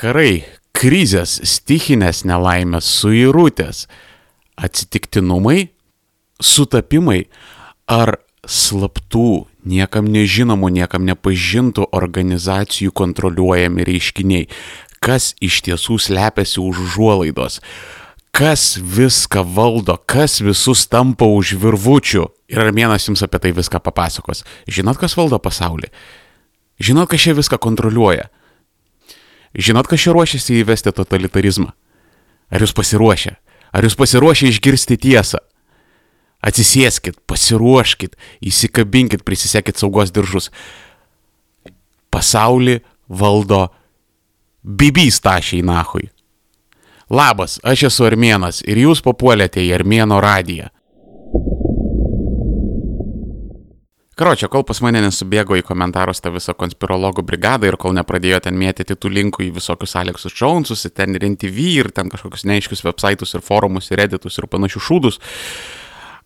karai, krizės, stichinės nelaimės, suirutės, atsitiktinumai, sutapimai ar slaptų, niekam nežinomų, niekam nepažintų organizacijų kontroliuojami reiškiniai, kas iš tiesų slepiasi už užuolaidos, kas viską valdo, kas visus tampa už virvučių. Ir Armėnas jums apie tai viską papasakos. Žinot, kas valdo pasaulį? Žinot, kas čia viską kontroliuoja? Žinot, kas čia ruošiasi įvesti totalitarizmą? Ar jūs pasiruošę? Ar jūs pasiruošę išgirsti tiesą? Atsisėskit, pasiruoškit, įsikabinkit, prisisekit saugos diržus. Pasaulį valdo bibys tašiai nahui. Labas, aš esu Armėnas ir jūs papuolėte į Armėno radiją. Karočią, kol pas mane nesubėgo į komentarus tą visą konspirologų brigadą ir kol nepradėjo ten mėtyti tų linkų į visokius Aleksus Jonesus, ten ir NTV ir ten kažkokius neaiškius websaitus ir forumus ir editus ir panašius šūdus,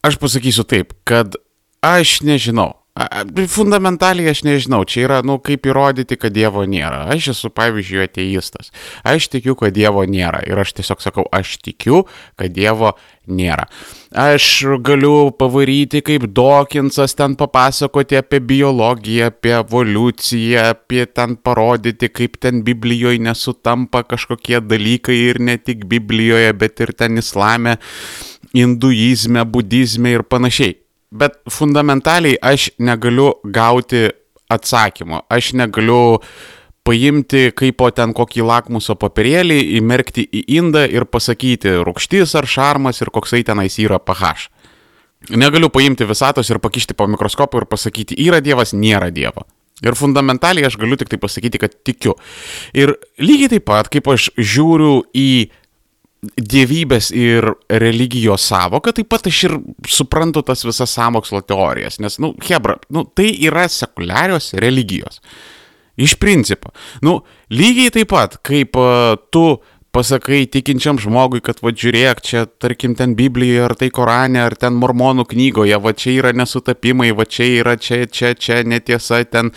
aš pasakysiu taip, kad aš nežinau. Fundamentaliai aš nežinau, čia yra, nu, kaip įrodyti, kad Dievo nėra. Aš esu, pavyzdžiui, ateistas. Aš tikiu, kad Dievo nėra. Ir aš tiesiog sakau, aš tikiu, kad Dievo nėra. Aš galiu pavaryti kaip Dokinsas ten papasakoti apie biologiją, apie evoliuciją, apie ten parodyti, kaip ten Biblijoje nesutampa kažkokie dalykai ir ne tik Biblijoje, bet ir ten islame, hinduizme, budizme ir panašiai bet fundamentaliai aš negaliu gauti atsakymo. Aš negaliu paimti kaip po ten kokį lakmuso papirėlį, įmerkti į indą ir pasakyti rūkštis ar šarmas ir koksai tenais yra pH. Negaliu paimti visatos ir pakišti po mikroskopu ir pasakyti, yra Dievas, nėra Dievo. Ir fundamentaliai aš galiu tik tai pasakyti, kad tikiu. Ir lygiai taip pat, kaip aš žiūriu į dievybės ir religijos savoka, taip pat aš ir suprantu tas visas samokslo teorijas, nes, nu, Hebra, nu, tai yra sekuliarios religijos. Iš principo. Nu, lygiai taip pat, kaip uh, tu pasakai tikinčiam žmogui, kad va žiūrėk, čia tarkim ten Biblijoje, ar tai Korane, ar ten Mormonų knygoje, va čia yra nesutapimai, va čia yra čia, čia, čia netiesa, ten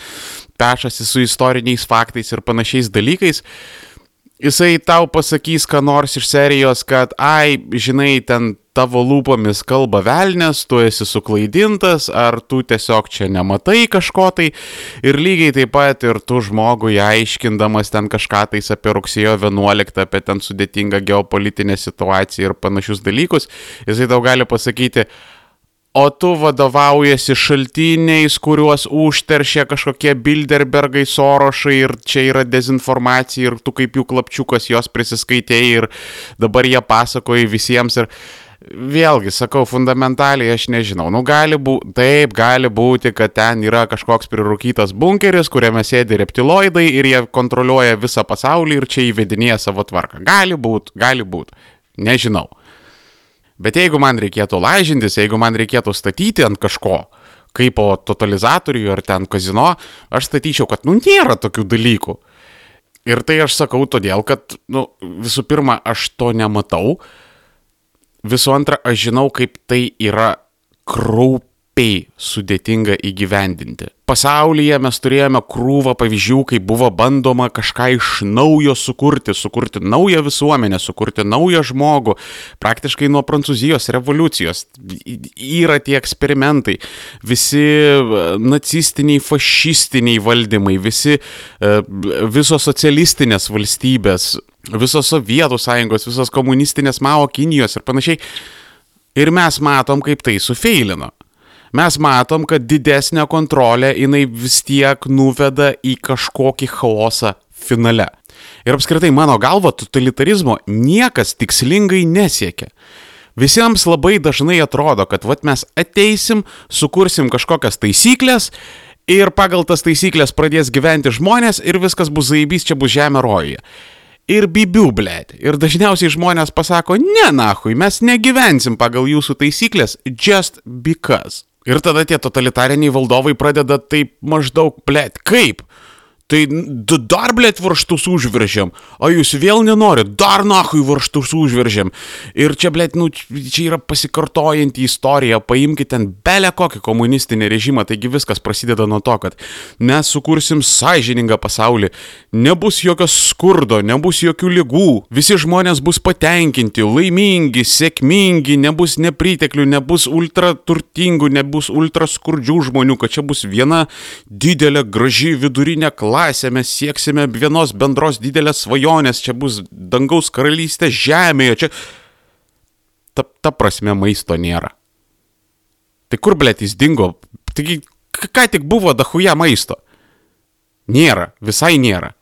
pešasi su istoriniais faktais ir panašiais dalykais. Uh, jisai tau pasakys, ką nors iš serijos, kad, ai, žinai, ten tavo lūpomis kalba velnės, tu esi suklaidintas, ar tu tiesiog čia nematai kažko tai. Ir lygiai taip pat ir tu žmogui aiškindamas ten kažką tais apie rugsėjo 11, apie ten sudėtingą geopolitinę situaciją ir panašius dalykus, jisai tau gali pasakyti, o tu vadovaujasi šaltiniais, kuriuos užteršia kažkokie Bilderbergai, Sorošai ir čia yra dezinformacija ir tu kaip jų klapčiukas jos prisiskaitėjai ir dabar jie pasakoja visiems ir vėlgi sakau, fundamentaliai aš nežinau. Nu, gali būti, taip, gali būti, kad ten yra kažkoks prirūkytas bunkeris, kuriame sėdi reptiloidai ir jie kontroliuoja visą pasaulį ir čia įvedinėja savo tvarką. Gali būti, gali būti. Nežinau. Bet jeigu man reikėtų lažintis, jeigu man reikėtų statyti ant kažko, kaip po totalizatorių ar ten kazino, aš statyčiau, kad, nu, nėra tokių dalykų. Ir tai aš sakau todėl, kad, nu, visų pirma, aš to nematau. Visų antra, aš žinau, kaip tai yra kraup labai sudėtinga įgyvendinti. Pasaulyje mes turėjome krūvą pavyzdžių, kai buvo bandoma kažką iš naujo sukurti, sukurti naują visuomenę, sukurti naują žmogų, praktiškai nuo Prancūzijos revoliucijos. Yra tie eksperimentai, visi e, nacistiniai, fašistiniai valdymai, visi, e, visos socialistinės valstybės, visos Sovietų sąjungos, visos komunistinės Mao Kinijos ir panašiai. Ir mes matom, kaip tai sufeilino mes matom, kad didesnė kontrolė jinai vis tiek nuveda į kažkokį chaosą finale. Ir apskritai mano galva totalitarizmo niekas tikslingai nesiekia. Visiems labai dažnai atrodo, kad vat mes ateisim, sukursim kažkokias taisyklės ir pagal tas taisyklės pradės gyventi žmonės ir viskas bus zaibys, čia bus žemė rojuje. Ir bibių, blėt. Ir dažniausiai žmonės pasako, ne, nahui, mes negyvensim pagal jūsų taisyklės, just because. Ir tada tie totalitariniai valdovai pradeda taip maždaug, blėt, kaip? Tai dar, blėt, varštus užveržiam. O jūs vėl nenorit, dar nahui varštus užveržiam. Ir čia, blėt, nu, čia yra pasikartojanti istorija. Paimkite ten belę kokį komunistinį režimą. Taigi viskas prasideda nuo to, kad mes sukursim sąžiningą pasaulį. Nebus jokio skurdo, nebus jokių lygų. Visi žmonės bus patenkinti, laimingi, sėkmingi, nebus nepriteklių, nebus ultra turtingų, nebus ultra skurdžių žmonių, kad čia bus viena didelė, graži vidurinė klasė klasę, mes sieksime vienos bendros didelės svajonės, čia bus dangaus karalystė žemėje, čia... Ta, ta prasme maisto nėra. Tai kur, blėt, jis dingo? Taigi, ką tik buvo dahuja maisto? Nėra, visai nėra.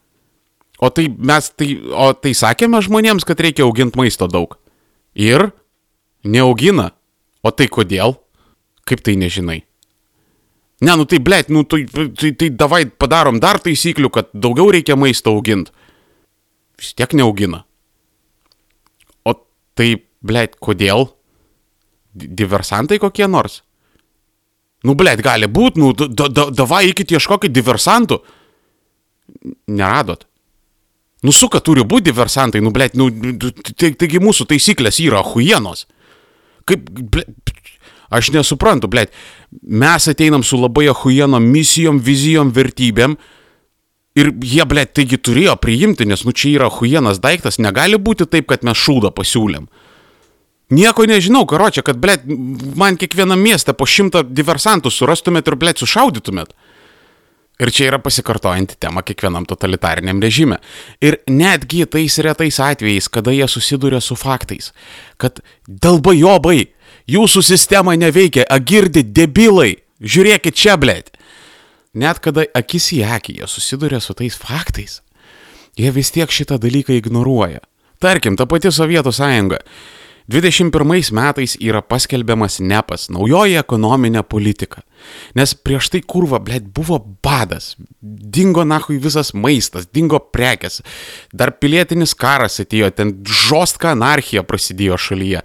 O tai mes, tai, o tai sakėme žmonėms, kad reikia auginti maisto daug. Ir neaugina. O tai kodėl? Kaip tai nežinai? Ne, nu tai, blėt, nu tai, tai, tai davai padarom dar taisyklių, kad daugiau reikia maisto auginti. Vis tiek neaugina. O tai, blėt, kodėl? Diversantai kokie nors? Nu, blėt, gali būti, nu, da, da, davai ikit ieškokit diversantų. Neradot. Nu, suka turi būti diversantai, nu, blėt, nu, tai, taigi mūsų taisyklės yra huienos. Kaip, blėt, Aš nesuprantu, blėt. Mes ateinam su labai ahujeno misijom, vizijom, vertybėm. Ir jie, blėt, taigi turėjo priimti, nes nu čia yra ahujienas daiktas. Negali būti taip, kad mes šūdą pasiūlėm. Nieko nežinau, karočią, kad, blėt, man kiekvienam mieste po šimtą diversantų surastumėt ir, blėt, sušaudytumėt. Ir čia yra pasikartojanti tema kiekvienam totalitariniam režime. Ir netgi tais retais atvejais, kada jie susiduria su faktais, kad dalbajobai, jūsų sistema neveikia, agirdi debilai, žiūrėkit čia, blėt. Net kada akis į akį jie susiduria su tais faktais, jie vis tiek šitą dalyką ignoruoja. Tarkim, ta pati Sovietų sąjunga. 21 metais yra paskelbiamas nepas, naujoji ekonominė politika. Nes prieš tai kurva, blėt, buvo badas. Dingo nahui visas maistas, dingo prekes. Dar pilietinis karas atėjo, ten žostka anarchija prasidėjo šalyje.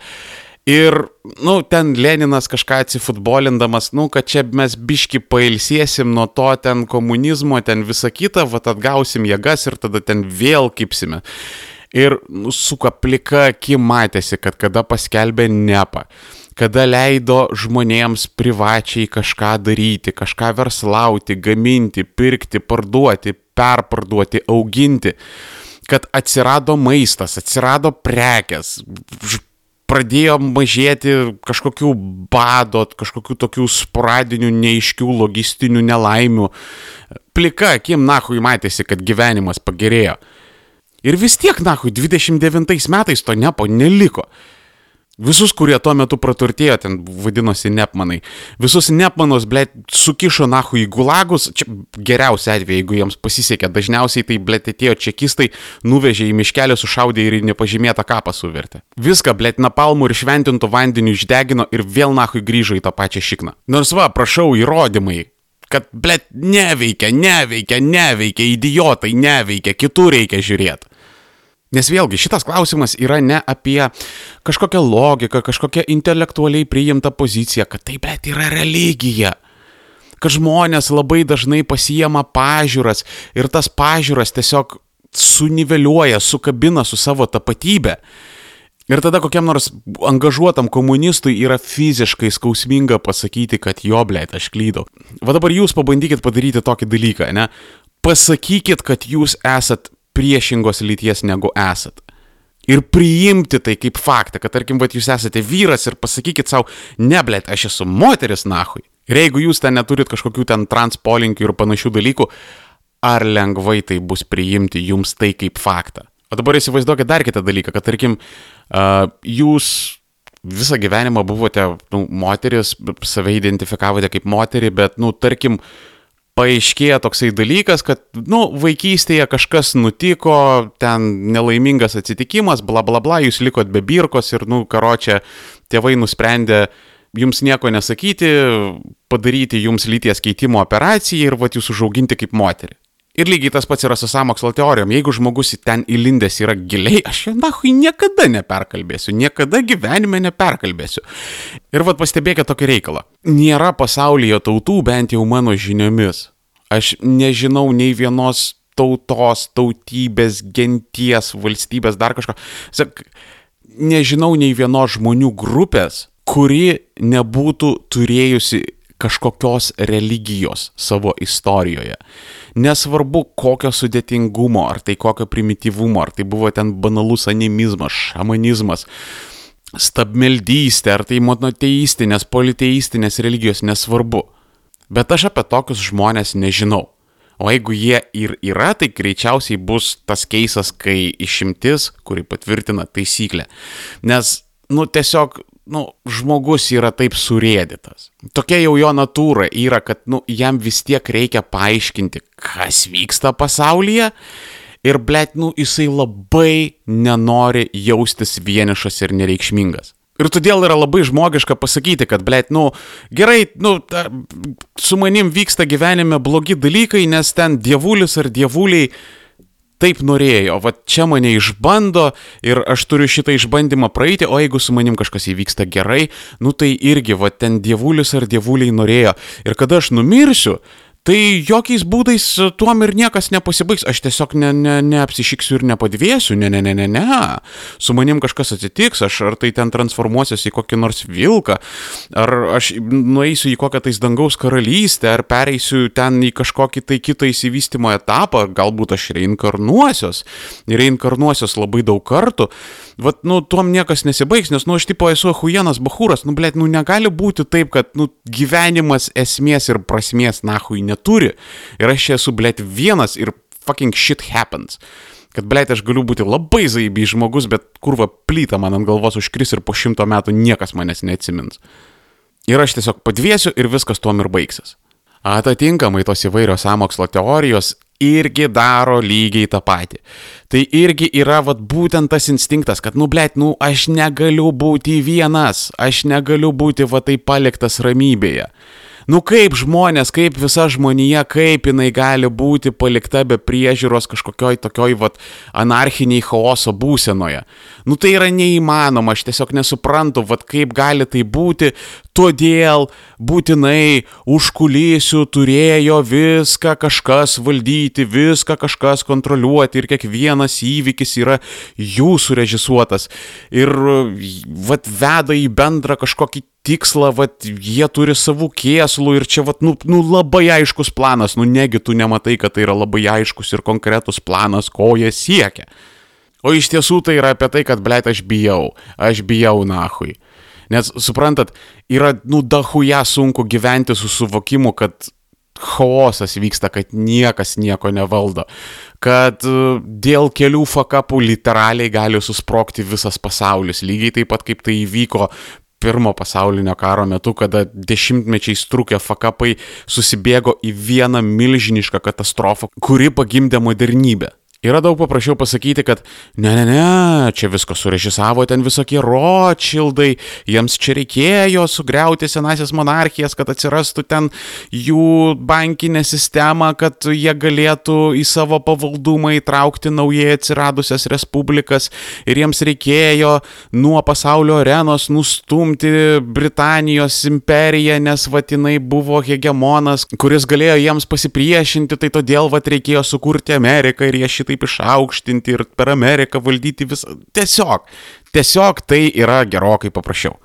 Ir, nu, ten Leninas kažką atsifutbolindamas, nu, kad čia mes biški pailsėsim nuo to ten komunizmo, ten visą kitą, va atgausim jėgas ir tada ten vėl kipsime. Ir, nu, suka plika akim matėsi, kad kada paskelbė nepą, kada leido žmonėms privačiai kažką daryti, kažką verslauti, gaminti, pirkti, parduoti, perparduoti, auginti, kad atsirado maistas, atsirado prekes, pradėjo mažėti kažkokių badot, kažkokių tokių sporadinių, neiškių logistinių nelaimių. Plika akim, nahui, matėsi, kad gyvenimas pagerėjo. Ir vis tiek, nahui, 29 metais to nepo neliko. Visus, kurie tuo metu praturtėjo, ten vadinosi Nepmanai, visus Nepmanus, blė, sukišo nahu į gulagus, čia geriausia atveju, jeigu jiems pasisekė, dažniausiai tai, blė, atėjo čekistai, nuvežė į miškelį, sušaudė ir į nepažymėtą kapą suvertė. Viską, blė, napalmų ir šventintų vandenių išdegino ir vėl nahu grįžo į tą pačią šikną. Nors va, prašau, įrodymai, kad, blė, neveikia, neveikia, neveikia, idiotai, neveikia, kitur reikia žiūrėti. Nes vėlgi šitas klausimas yra ne apie kažkokią logiką, kažkokią intelektualiai priimtą poziciją, kad tai bet yra religija. Kad žmonės labai dažnai pasijama pažiūras ir tas pažiūras tiesiog suniveliuoja, sukabina su savo tapatybė. Ir tada kokiam nors angažuotam komunistui yra fiziškai skausminga pasakyti, kad jo, blėt, aš klydau. Va dabar jūs pabandykit padaryti tokį dalyką, ne? Pasakykit, kad jūs esat priešingos lyties negu esat. Ir priimti tai kaip faktą, kad tarkim, va, jūs esate vyras ir pasakykit savo, neblėt, aš esu moteris nahui. Ir jeigu jūs ten neturit kažkokių ten transpolinkių ir panašių dalykų, ar lengvai tai bus priimti jums tai kaip faktą. O dabar įsivaizduokit dar kitą dalyką, kad tarkim, jūs visą gyvenimą buvote nu, moteris, save identifikavote kaip moterį, bet, nu, tarkim, uh, paaiškėja toksai dalykas, kad, nu, vaikystėje kažkas nutiko, ten nelaimingas atsitikimas, bla bla bla, jūs likot be birkos ir, nu, karočią, tėvai nusprendė jums nieko nesakyti, padaryti jums lyties keitimo operaciją ir vat jūs užauginti kaip moterį. Ir lygiai tas pats yra su samokslo teorijom. Jeigu žmogus ten įlindęs yra giliai, aš jo nahui niekada neperkalbėsiu, niekada gyvenime neperkalbėsiu. Ir vad pastebėkite tokį reikalą. Nėra pasaulyje tautų, bent jau mano žiniomis, Aš nežinau nei vienos tautos, tautybės, genties, valstybės, dar kažko. Sak, nežinau nei vienos žmonių grupės, kuri nebūtų turėjusi kažkokios religijos savo istorijoje. Nesvarbu, kokio sudėtingumo, ar tai kokio primityvumo, ar tai buvo ten banalus animizmas, šamanizmas, stabmeldystė, ar tai monoteistinės, politeistinės religijos, nesvarbu. Bet aš apie tokius žmonės nežinau. O jeigu jie ir yra, tai greičiausiai bus tas keisas, kai išimtis, kuri patvirtina taisyklę. Nes, nu, tiesiog, nu, žmogus yra taip surėdytas. Tokia jau jo natūra yra, kad, nu, jam vis tiek reikia paaiškinti, kas vyksta pasaulyje. Ir, blėt, nu, jisai labai nenori jaustis vienišas ir nereikšmingas. Ir todėl yra labai žmogiška pasakyti, kad, blėt, nu, gerai, nu, ta, su manim vyksta gyvenime blogi dalykai, nes ten dievulis ar dievuliai taip norėjo, va čia mane išbando ir aš turiu šitą išbandymą praeiti, o jeigu su manim kažkas įvyksta gerai, nu tai irgi, va ten dievulis ar dievuliai norėjo. Ir kada aš numirsiu, Tai jokiais būdais tuom ir niekas nepasibaigs, aš tiesiog ne, ne, neapsišiksiu ir nepadvėsiu, ne, ne, ne, ne, ne. Su manim kažkas atsitiks, aš ar tai ten transformuosiuosi į kokį nors vilką, ar aš nueisiu į kokią tais dangaus karalystę, ar pereisiu ten į kažkokį tai kitą įsivystimo etapą, galbūt aš reinkarnuosios, reinkarnuosios labai daug kartų. Vat, nu, tuom niekas nesibaigs, nes, nu, aš tipo esu huienas bahūras, nu, blėt, nu, negali būti taip, kad, nu, gyvenimas esmės ir prasmės, nahui, neturi. Ir aš čia esu, blėt, vienas ir fucking shit happens. Kad, blėt, aš galiu būti labai zaibiai žmogus, bet kurva plyta man ant galvos užkris ir po šimto metų niekas manęs neatsimins. Ir aš tiesiog padviesiu ir viskas tuom ir baigsis. Atitinkamai tos įvairios samokslo teorijos irgi daro lygiai tą patį. Tai irgi yra vat būtent tas instinktas, kad, nu, blėt, nu, aš negaliu būti vienas, aš negaliu būti va tai paliktas ramybėje. Nu kaip žmonės, kaip visa žmonija, kaip jinai gali būti palikta be priežiūros kažkokioj tokioj vat anarchiniai chaoso būsenoje. Nu tai yra neįmanoma, aš tiesiog nesuprantu, vat kaip gali tai būti, todėl būtinai užkulisių turėjo viską kažkas valdyti, viską kažkas kontroliuoti ir kiekvienas įvykis yra jų surežisuotas ir vat veda į bendrą kažkokį tikslą, vat, jie turi savų kėslų ir čia, vat, nu, nu, labai aiškus planas, nu, negi tu nematai, kad tai yra labai aiškus ir konkretus planas, ko jie siekia. O iš tiesų tai yra apie tai, kad, blėt, aš bijau, aš bijau nahui. Nes, suprantat, yra, nu, dahuja sunku gyventi su suvokimu, kad chaosas vyksta, kad niekas nieko nevaldo, kad e, dėl kelių fakapų literaliai gali susprokti visas pasaulis, lygiai taip pat kaip tai įvyko pirmo pasaulinio karo metu, kada dešimtmečiais trukę fakapai susibėgo į vieną milžinišką katastrofą, kuri pagimdė modernybę. Yra daug paprasčiau pasakyti, kad ne, ne, ne, čia viską surežisavo ten visokie ročildai, jiems čia reikėjo sugriauti senasias monarchijas, kad atsirastų ten jų bankinė sistema, kad jie galėtų į savo pavaldumą įtraukti naujai atsiradusias respublikas. Ir jiems reikėjo nuo pasaulio arenos nustumti Britanijos imperiją, nes vatinai buvo hegemonas, kuris galėjo jiems pasipriešinti, tai todėl vat reikėjo sukurti Ameriką ir jie šitą taip išaukštinti ir per Ameriką valdyti visą. Tiesiog, tiesiog tai yra gerokai paprasčiau.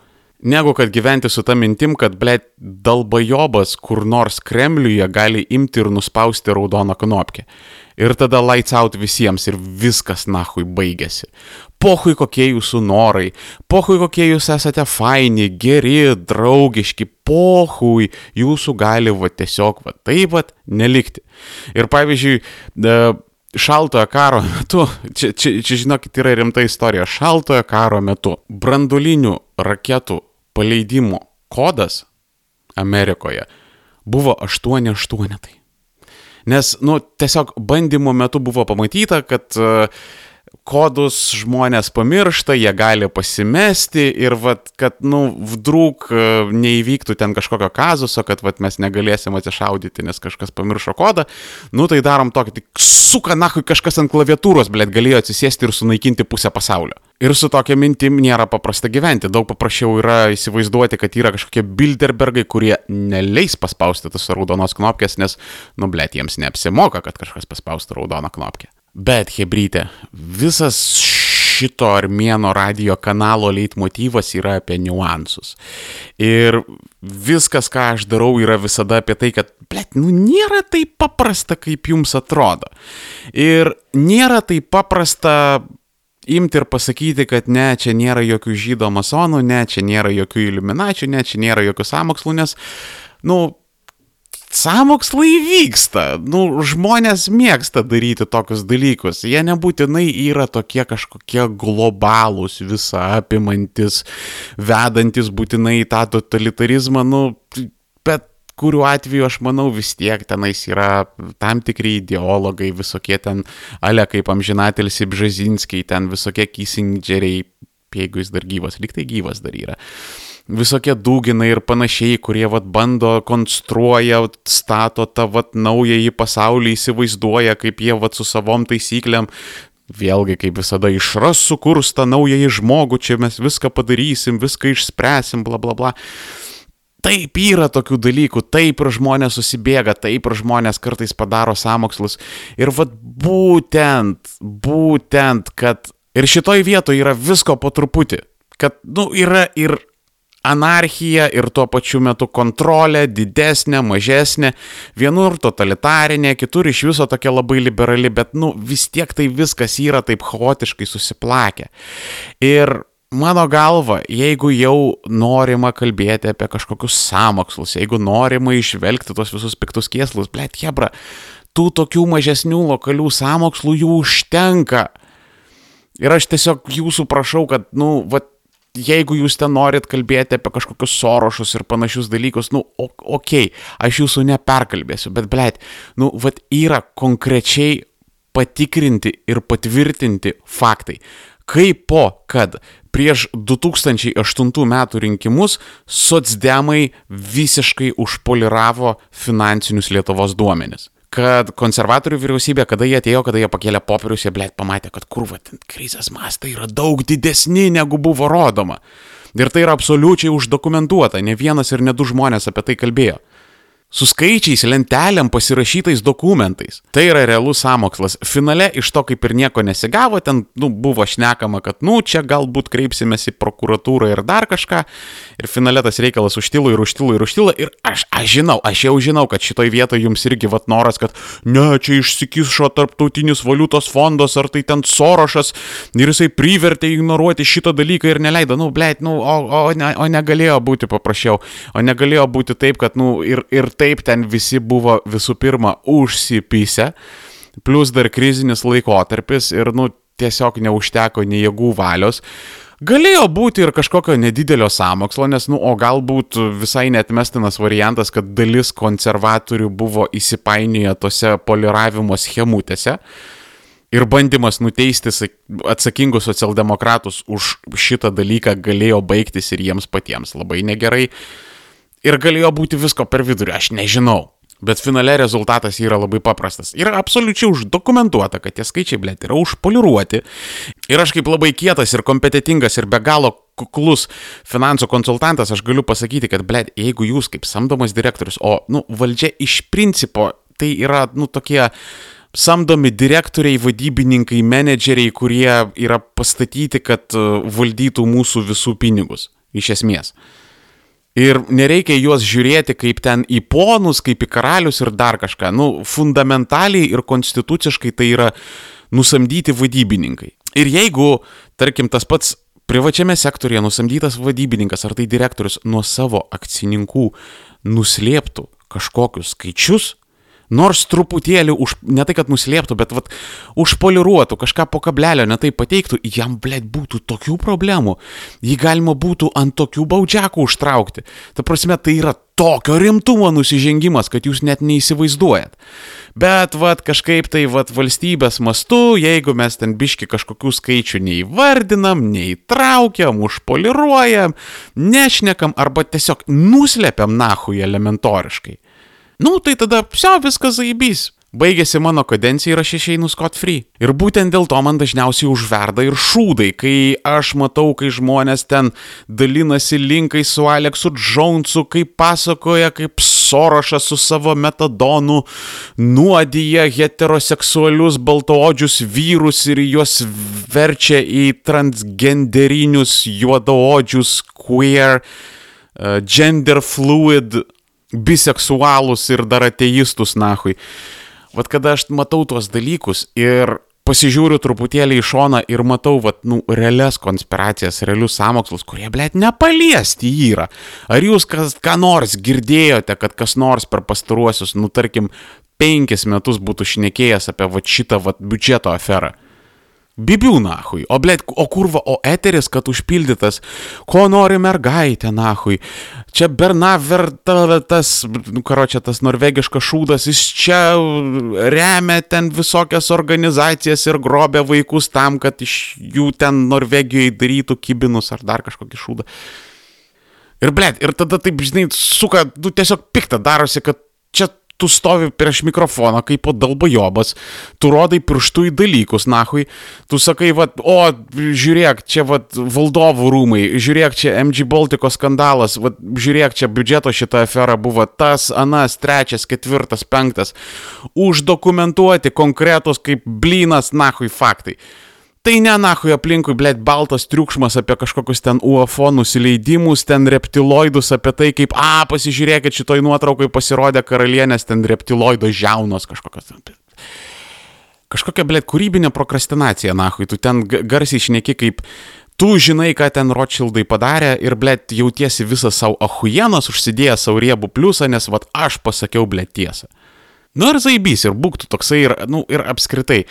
Negu kad gyventi su ta mintim, kad, ble, dalbajobas kur nors Kremliuje gali imti ir nuspausti raudoną knopkę. Ir tada lights out visiems ir viskas nahui baigėsi. Pohui kokie jūsų norai, pohui kokie jūs esate faini, geri, draugiški, pohui jūsų gali va tiesiog va taip va nelikti. Ir pavyzdžiui, šaltojo karo metu, čia, čia, čia žinokit, yra rimta istorija, šaltojo karo metu brandulinių raketų paleidimo kodas Amerikoje buvo 8-8. Nes, nu, tiesiog bandymo metu buvo pamatyta, kad uh, kodus žmonės pamiršta, jie gali pasimesti ir vat, kad, nu, vdrūk e, neįvyktų ten kažkokio kazuso, kad vat, mes negalėsim atsišaudyti, nes kažkas pamiršo kodą, nu tai darom tokį, tik suka, na, kažkas ant klaviatūros, blėt, galėjo atsisėsti ir sunaikinti pusę pasaulio. Ir su tokia mintim nėra paprasta gyventi. Daug paprasčiau yra įsivaizduoti, kad yra kažkokie Bilderbergai, kurie neleis paspausti tos raudonos knopkės, nes, nu, blėt, jiems neapsimoka, kad kažkas paspaustų raudoną knopkę. Bet, Hebrytė, visas šito armėno radio kanalo leitmotyvas yra apie niuansus. Ir viskas, ką aš darau, yra visada apie tai, kad, blėt, nu nėra taip paprasta, kaip jums atrodo. Ir nėra taip paprasta imti ir pasakyti, kad ne, čia nėra jokių žydo masonų, ne, čia nėra jokių iliuminačių, ne, čia nėra jokių samokslų, nes, nu, Samokslai vyksta, nu, žmonės mėgsta daryti tokius dalykus, jie nebūtinai yra tokie kažkokie globalūs, visą apimantis, vedantis būtinai į tą totalitarizmą, nu, bet kuriuo atveju aš manau vis tiek tenais yra tam tikri ideologai, visokie ten, ale kaip amžinatelis Ibžazinskiai, ten visokie Kissingeriai, jeigu jis dar gyvas, liktai gyvas dar yra visokie dūginai ir panašiai, kurie vat bando, konstruoja, stato tą vat naująjį pasaulį, įsivaizduoja, kaip jie vat su savom taisyklėm Vėlgi, kaip visada, išras sukurs tą naująjį žmogų, čia mes viską padarysim, viską išspręsim, bla bla bla. Taip yra tokių dalykų, taip ir žmonės susibėga, taip ir žmonės kartais padaro samokslus. Ir vad būtent, būtent, kad ir šitoj vietoje yra visko po truputį. Kad, nu, yra ir anarchija ir tuo pačiu metu kontrolė didesnė, mažesnė, vienur totalitarinė, kitur iš viso tokia labai liberali, bet, nu, vis tiek tai viskas yra taip chaotiškai susiplakę. Ir mano galva, jeigu jau norima kalbėti apie kažkokius samokslus, jeigu norima išvelgti tos visus piktus kieslus, blėt, hebra, tų tokių mažesnių lokalių samokslų jų užtenka. Ir aš tiesiog jūsų prašau, kad, nu, va, jeigu jūs ten norit kalbėti apie kažkokius sorošus ir panašius dalykus, nu, okei, okay, aš jūsų neperkalbėsiu, bet, blėt, nu, vad yra konkrečiai patikrinti ir patvirtinti faktai. Kaip po, kad prieš 2008 metų rinkimus socdemai visiškai užpoliravo finansinius Lietuvos duomenis kad konservatorių vyriausybė, kada jie atėjo, kada jie pakėlė popierius, jie blėt pamatė, kad kurva, krizės mastai yra daug didesni, negu buvo rodoma. Ir tai yra absoliučiai uždokumentuota, ne vienas ir ne du žmonės apie tai kalbėjo su skaičiais, lentelėm pasirašytais dokumentais. Tai yra realus samokslas. Finale iš to kaip ir nieko nesigavo, ten nu, buvo šnekama, kad, nu, čia galbūt kreipsimės į prokuratūrą ir dar kažką. Ir finale tas reikalas užtilo ir užtilo ir užtilo. Ir aš, aš žinau, aš jau žinau, kad šitoj vietoje jums irgi vat noras, kad ne, čia išsikišo tarptautinis valiutos fondas ar tai ten sorošas ir jisai privertė ignoruoti šitą dalyką ir neleido, nu, blėt, nu, o, o, ne, o negalėjo būti paprasčiau. O negalėjo būti taip, kad, nu, ir, ir taip ten visi buvo visų pirma užsipysę, plus dar krizinis laikotarpis ir, nu, tiesiog neužteko nei jėgų valios. Galėjo būti ir kažkokio nedidelio samokslo, nes, nu, o galbūt visai netmestinas variantas, kad dalis konservatorių buvo įsipainioję tose poliravimo schemutėse ir bandymas nuteisti atsakingus socialdemokratus už šitą dalyką galėjo baigtis ir jiems patiems labai negerai ir galėjo būti visko per vidurį, aš nežinau. Bet finale rezultatas yra labai paprastas. Yra absoliučiai uždokumentuota, kad tie skaičiai, blėt, yra užpoliruoti. Ir aš kaip labai kietas ir kompetitingas ir be galo kuklus finansų konsultantas, aš galiu pasakyti, kad, blėt, jeigu jūs kaip samdomas direktorius, o, nu, valdžia iš principo tai yra, nu, tokie samdomi direktoriai, vadybininkai, menedžeriai, kurie yra pastatyti, kad uh, valdytų mūsų visų pinigus. Iš esmės. Ir nereikia juos žiūrėti kaip ten į ponus, kaip į karalius ir dar kažką. Nu, fundamentaliai ir konstituciškai tai yra nusamdyti vadybininkai. Ir jeigu, tarkim, tas pats privačiame sektorėje nusamdytas vadybininkas ar tai direktorius nuo savo akcininkų nuslėptų kažkokius skaičius, nors truputėlį už, ne tai kad nuslėptų, bet vat, užpoliruotų, kažką po kablelio netai pateiktų, jam, blėt, būtų tokių problemų. Jį galima būtų ant tokių baudžiakų užtraukti. Ta prasme, tai yra tokio rimtumo nusižengimas, kad jūs net neįsivaizduojat. Bet, vad, kažkaip tai, vad, valstybės mastu, jeigu mes ten biški kažkokių skaičių neįvardinam, neįtraukiam, užpoliruojam, nešnekam arba tiesiog nuslepiam nahui elementoriškai, Nu, tai tada, psio, viskas zaibys. Baigėsi mano kadencija ir aš išeinu Scott Free. Ir būtent dėl to man dažniausiai užverda ir šūdai, kai aš matau, kai žmonės ten dalinasi linkai su Aleksu Džonsu, kaip pasakoja, kaip Sorošas su savo metadonu nuodyja heteroseksualius baltoodžius vyrus ir juos verčia į transgenderinius juodaodžius queer, uh, gender fluid biseksualus ir dar ateistus, nahui. Vat kada aš matau tuos dalykus ir pasižiūriu truputėlį į šoną ir matau, vat, nu, realias konspiracijas, realius samokslus, kurie, blėt, nepaliesti yra. Ar jūs kas, ką nors girdėjote, kad kas nors per pastaruosius, nu, tarkim, penkis metus būtų šnekėjęs apie vat šitą vat biudžeto aferą? Bibių nahui, o blėt, o kurva, o eteris, kad užpildytas, ko nori mergaitė nahui. Čia Bernaver, tas, nu, karo čia tas norvegiškas šūdas, jis čia remia ten visokias organizacijas ir grobia vaikus tam, kad iš jų ten Norvegijoje darytų kibinus ar dar kažkokį šūdą. Ir blėt, ir tada taip, žinai, suka, nu tiesiog piktą darosi, kad čia tu stovi prieš mikrofoną kaip po dalbajobas, tu rodai pirštų į dalykus, nahui, tu sakai, va, o, žiūrėk, čia, va, valdovų rūmai, žiūrėk, čia MG Baltiko skandalas, va, žiūrėk, čia biudžeto šita afera buvo tas, anas, trečias, ketvirtas, penktas, uždokumentuoti konkretus kaip blynas, nahui, faktai. Tai ne nahui aplinkui, blėt, baltas triukšmas apie kažkokius ten UFO nusileidimus, ten reptiloidus, apie tai kaip, a, pasižiūrėkit, šitoj nuotraukai pasirodė karalienės, ten reptiloido žiaunos kažkokios. Kažkokia, blėt, kūrybinė prokrastinacija, nahui, tu ten garsiai išneki kaip tu žinai, ką ten Rothschildai padarė ir, blėt, jautiesi visą savo ahujienos, užsidėjęs savo riebų pliusą, nes, vad, aš pasakiau, blėt, tiesą. Nu ir zaibys, ir būktų toksai, ir, nu, ir apskritai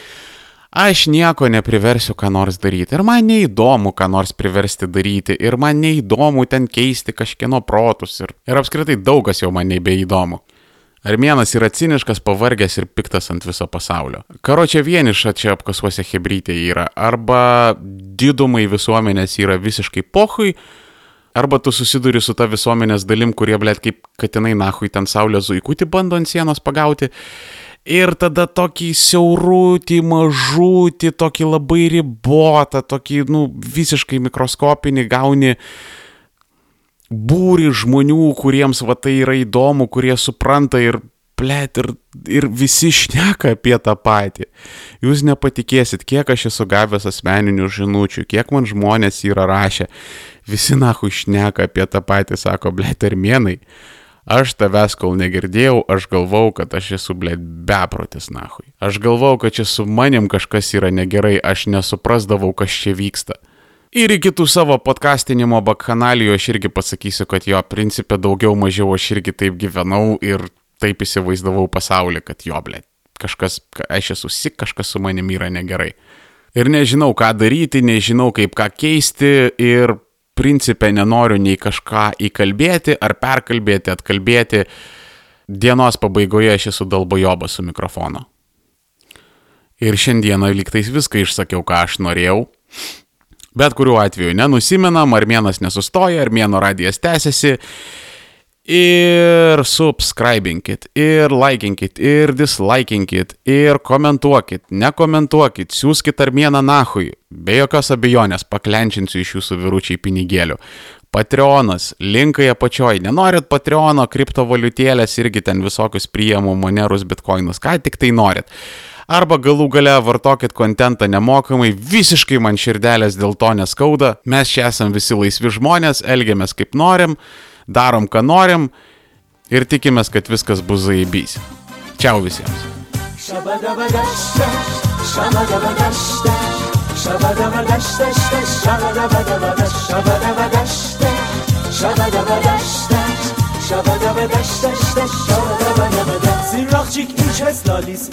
aš nieko nepriversiu ką nors daryti. Ir man neįdomu, ką nors priversti daryti. Ir man neįdomu ten keisti kažkieno protus. Ir, ir apskritai daugas jau man nebeįdomu. Armėnas yra ciniškas, pavargęs ir piktas ant viso pasaulio. Karo čia vieniša čia apkasuose hebrytė yra. Arba didumai visuomenės yra visiškai pohui. Arba tu susiduri su ta visuomenės dalim, kurie, blėt, kaip katinai nahui ten saulės zuikutį bando ant sienos pagauti ir tada tokį siaurutį, mažutį, tokį labai ribotą, tokį, nu, visiškai mikroskopinį gauni būri žmonių, kuriems va tai yra įdomu, kurie supranta ir plėt ir, ir visi šneka apie tą patį. Jūs nepatikėsit, kiek aš esu gavęs asmeninių žinučių, kiek man žmonės yra rašę. Visi nahu šneka apie tą patį, sako, blėt, armėnai. Aš tavęs kol negirdėjau, aš galvau, kad aš esu, blė, beprotis, nahui. Aš galvau, kad čia su manim kažkas yra negerai, aš nesuprasdavau, kas čia vyksta. Ir į kitų savo podcastinimo bakanalijų aš irgi pasakysiu, kad jo principė daugiau mažiau aš irgi taip gyvenau ir taip įsivaizdavau pasaulį, kad jo, blė, kažkas, aš esu sik, kažkas su manim yra negerai. Ir nežinau, ką daryti, nežinau, kaip ką keisti ir principė nenoriu nei kažką įkalbėti ar perkalbėti, atkalbėti. Dienos pabaigoje aš esu dalbojobas su mikrofonu. Ir šiandieną liktais viską išsakiau, ką aš norėjau. Bet kuriuo atveju nenusimenam, armėnas nesustoja, armėno radijas tęsiasi ir subscribinkit, ir likinkit, ir dislikinkit, ir komentuokit, nekomentuokit, siūskit armėną nahui, be jokios abejonės paklenčinsiu iš jūsų vyručiai pinigėlių. Patreonas, linkai apačioj, nenorit Patreono, kriptovaliutėlės irgi ten visokius priemų, monerus, bitkoinus, ką tik tai norit. Arba galų gale vartokit kontentą nemokamai, visiškai man širdelės dėl to neskauda, mes čia esam visi laisvi žmonės, elgiamės kaip norim darom, ką norim ir tikimės, kad viskas bus zaibys. Čiau visiems. Shabadabadashta, shabadabadashta, shabadabadashta, shabadabadashta, shabadabadashta, shabadabadashta, shabadabadashta, shabadabadashta, Sirrachik ich es ladis